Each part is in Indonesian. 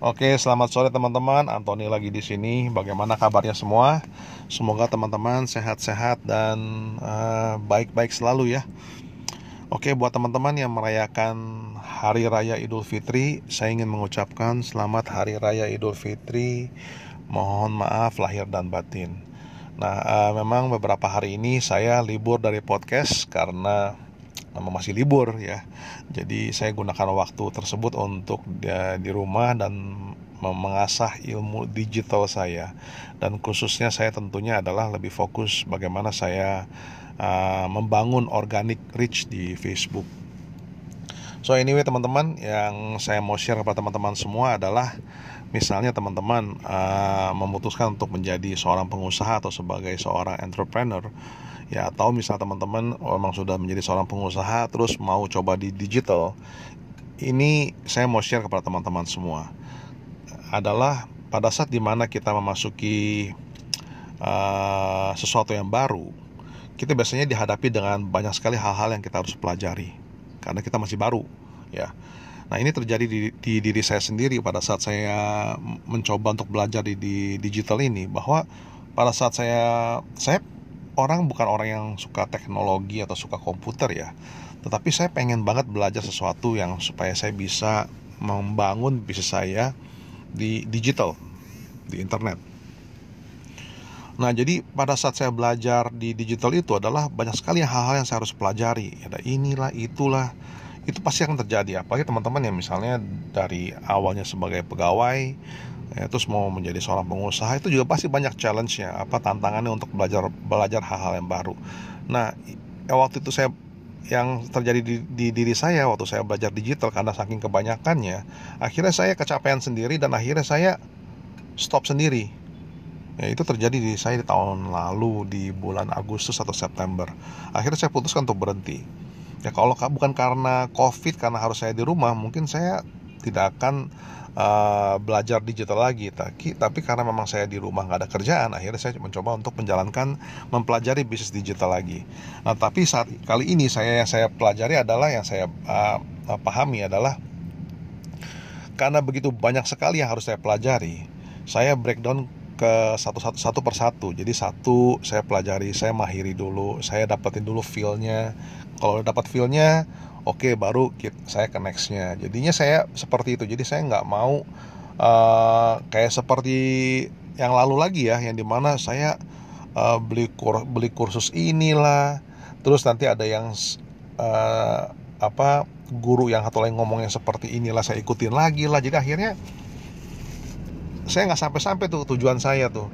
Oke, selamat sore teman-teman. Antoni lagi di sini. Bagaimana kabarnya semua? Semoga teman-teman sehat-sehat dan uh, baik-baik selalu ya. Oke, buat teman-teman yang merayakan Hari Raya Idul Fitri, saya ingin mengucapkan selamat Hari Raya Idul Fitri. Mohon maaf lahir dan batin. Nah, uh, memang beberapa hari ini saya libur dari podcast karena masih libur ya. Jadi saya gunakan waktu tersebut untuk ya, di rumah dan mengasah ilmu digital saya dan khususnya saya tentunya adalah lebih fokus bagaimana saya uh, membangun organic reach di Facebook. So anyway teman-teman yang saya mau share kepada teman-teman semua adalah misalnya teman-teman uh, memutuskan untuk menjadi seorang pengusaha atau sebagai seorang entrepreneur ya atau misal teman-teman memang sudah menjadi seorang pengusaha terus mau coba di digital ini saya mau share kepada teman-teman semua adalah pada saat di mana kita memasuki uh, sesuatu yang baru kita biasanya dihadapi dengan banyak sekali hal-hal yang kita harus pelajari karena kita masih baru ya. Nah ini terjadi di, di diri saya sendiri pada saat saya mencoba untuk belajar di, di digital ini bahwa pada saat saya saya orang bukan orang yang suka teknologi atau suka komputer ya. Tetapi saya pengen banget belajar sesuatu yang supaya saya bisa membangun bisnis saya di digital di internet. Nah jadi pada saat saya belajar di digital itu adalah banyak sekali hal-hal yang saya harus pelajari. Ada inilah itulah itu pasti akan terjadi. Apalagi teman-teman yang misalnya dari awalnya sebagai pegawai ya, terus mau menjadi seorang pengusaha itu juga pasti banyak challenge-nya apa tantangannya untuk belajar belajar hal-hal yang baru. Nah ya, waktu itu saya yang terjadi di, di diri saya waktu saya belajar digital karena saking kebanyakannya akhirnya saya kecapean sendiri dan akhirnya saya stop sendiri. Ya itu terjadi di saya di tahun lalu di bulan Agustus atau September. Akhirnya saya putuskan untuk berhenti ya kalau bukan karena covid karena harus saya di rumah mungkin saya tidak akan uh, belajar digital lagi. Tapi tapi karena memang saya di rumah nggak ada kerjaan akhirnya saya mencoba untuk menjalankan mempelajari bisnis digital lagi. Nah tapi saat kali ini saya yang saya pelajari adalah yang saya uh, pahami adalah karena begitu banyak sekali yang harus saya pelajari saya breakdown ke satu satu satu. Persatu jadi satu saya pelajari saya mahiri dulu saya dapetin dulu feelnya. Kalau dapat feelnya oke okay, baru saya ke nextnya. Jadinya saya seperti itu. Jadi saya nggak mau uh, kayak seperti yang lalu lagi ya yang di mana saya uh, beli kur beli kursus inilah. Terus nanti ada yang uh, apa guru yang satu lain ngomong yang seperti inilah saya ikutin lagi lah. Jadi akhirnya saya nggak sampai-sampai tuh tujuan saya tuh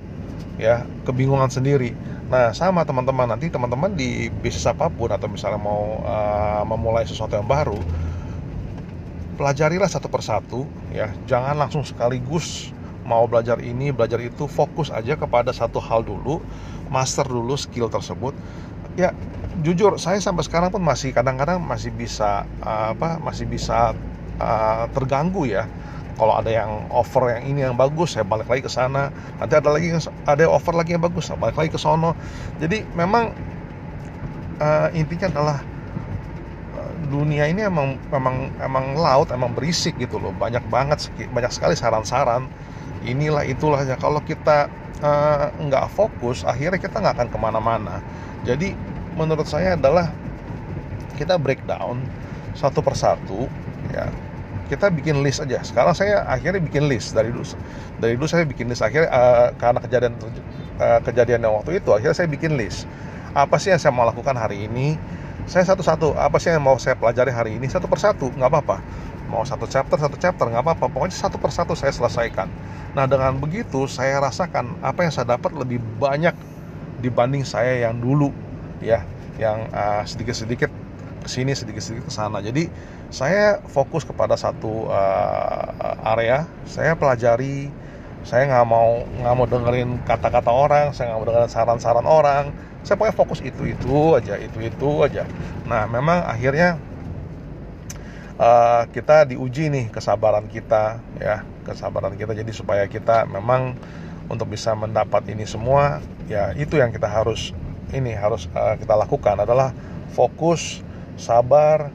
ya kebingungan sendiri Nah, sama teman-teman nanti teman-teman di bisnis apa pun atau misalnya mau uh, memulai sesuatu yang baru, pelajarilah satu persatu ya. Jangan langsung sekaligus mau belajar ini, belajar itu, fokus aja kepada satu hal dulu, master dulu skill tersebut. Ya, jujur saya sampai sekarang pun masih kadang-kadang masih bisa uh, apa? masih bisa uh, terganggu ya kalau ada yang offer yang ini yang bagus saya balik lagi ke sana. Nanti ada lagi ada offer lagi yang bagus saya balik lagi ke sono. Jadi memang uh, intinya adalah uh, dunia ini emang emang emang laut emang berisik gitu loh. Banyak banget banyak sekali saran-saran. Inilah itulah. Ya kalau kita uh, nggak fokus akhirnya kita nggak akan ke mana-mana. Jadi menurut saya adalah kita breakdown satu persatu ya kita bikin list aja. Sekarang saya akhirnya bikin list. Dari dulu dari dulu saya bikin list. Akhirnya uh, karena kejadian uh, kejadian yang waktu itu akhirnya saya bikin list. Apa sih yang saya mau lakukan hari ini? Saya satu-satu. Apa sih yang mau saya pelajari hari ini? Satu persatu. Nggak apa-apa. Mau satu chapter satu chapter. Nggak apa-apa. Pokoknya satu persatu saya selesaikan. Nah dengan begitu saya rasakan apa yang saya dapat lebih banyak dibanding saya yang dulu ya. Yang uh, sedikit-sedikit ke sini sedikit-sedikit ke sana. Jadi saya fokus kepada satu uh, area. Saya pelajari saya nggak mau nggak mau dengerin kata-kata orang saya nggak mau dengerin saran-saran orang. Saya pokoknya fokus itu itu aja itu itu aja. Nah memang akhirnya uh, kita diuji nih kesabaran kita ya kesabaran kita. Jadi supaya kita memang untuk bisa mendapat ini semua ya itu yang kita harus ini harus uh, kita lakukan adalah fokus sabar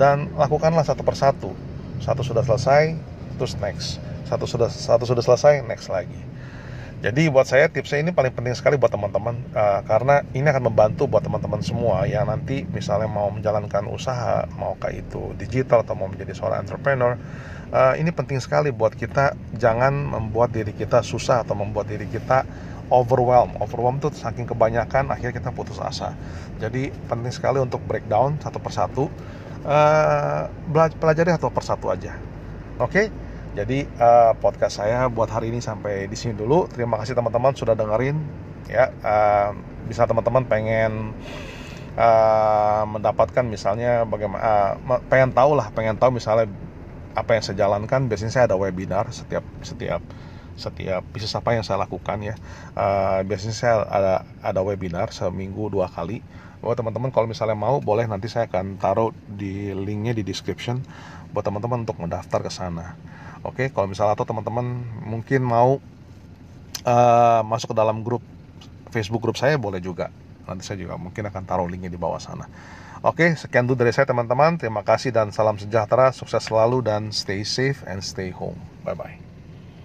dan lakukanlah satu persatu. Satu sudah selesai terus next. Satu sudah satu sudah selesai next lagi jadi buat saya tipsnya ini paling penting sekali buat teman-teman uh, karena ini akan membantu buat teman-teman semua yang nanti misalnya mau menjalankan usaha, maukah itu digital atau mau menjadi seorang entrepreneur. Uh, ini penting sekali buat kita jangan membuat diri kita susah atau membuat diri kita overwhelm. Overwhelm itu saking kebanyakan akhirnya kita putus asa. Jadi penting sekali untuk breakdown satu persatu. Uh, pelajari satu persatu aja. Oke? Okay? Jadi uh, podcast saya buat hari ini sampai di sini dulu. Terima kasih teman-teman sudah dengerin. Ya, uh, bisa teman-teman pengen uh, mendapatkan misalnya bagaimana, uh, pengen tahu lah, pengen tahu misalnya apa yang saya jalankan. Biasanya saya ada webinar setiap setiap setiap bisnis apa yang saya lakukan ya. Uh, biasanya saya ada ada webinar seminggu dua kali. Buat teman-teman kalau misalnya mau boleh nanti saya akan taruh di linknya di description buat teman-teman untuk mendaftar ke sana. Oke, kalau misalnya atau teman-teman mungkin mau uh, masuk ke dalam grup Facebook grup saya boleh juga. Nanti saya juga mungkin akan taruh linknya di bawah sana. Oke, sekian dulu dari saya teman-teman. Terima kasih dan salam sejahtera, sukses selalu dan stay safe and stay home. Bye bye.